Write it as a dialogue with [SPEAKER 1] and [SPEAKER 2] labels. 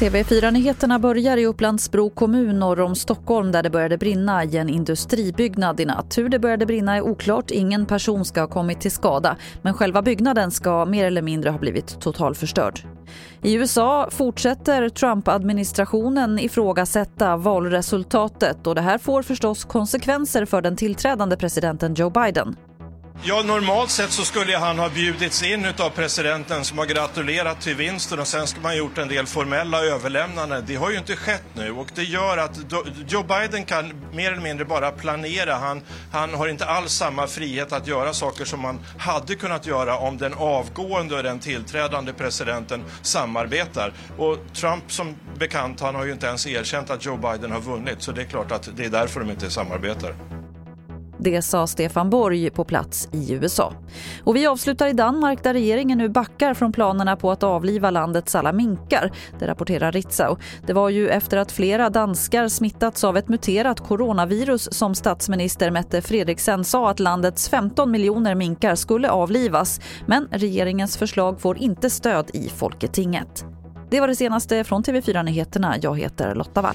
[SPEAKER 1] TV4-nyheterna börjar i Upplandsbro kommun norr om Stockholm där det började brinna i en industribyggnad i natt. Hur det började brinna är oklart, ingen person ska ha kommit till skada men själva byggnaden ska mer eller mindre ha blivit totalförstörd. I USA fortsätter Trump-administrationen ifrågasätta valresultatet och det här får förstås konsekvenser för den tillträdande presidenten Joe Biden.
[SPEAKER 2] Ja, normalt sett så skulle han ha bjudits in av presidenten som har gratulerat till vinsten och sen ska man ha gjort en del formella överlämnanden. Det har ju inte skett nu och det gör att Joe Biden kan mer eller mindre bara planera. Han, han har inte alls samma frihet att göra saker som man hade kunnat göra om den avgående och den tillträdande presidenten samarbetar. Och Trump som bekant, han har ju inte ens erkänt att Joe Biden har vunnit så det är klart att det är därför de inte samarbetar.
[SPEAKER 1] Det sa Stefan Borg på plats i USA. Och vi avslutar i Danmark där regeringen nu backar från planerna på att avliva landets alla minkar. Det rapporterar Ritzau. Det var ju efter att flera danskar smittats av ett muterat coronavirus som statsminister Mette Fredriksen sa att landets 15 miljoner minkar skulle avlivas. Men regeringens förslag får inte stöd i Folketinget. Det var det senaste från TV4 Nyheterna. Jag heter Lotta Wall.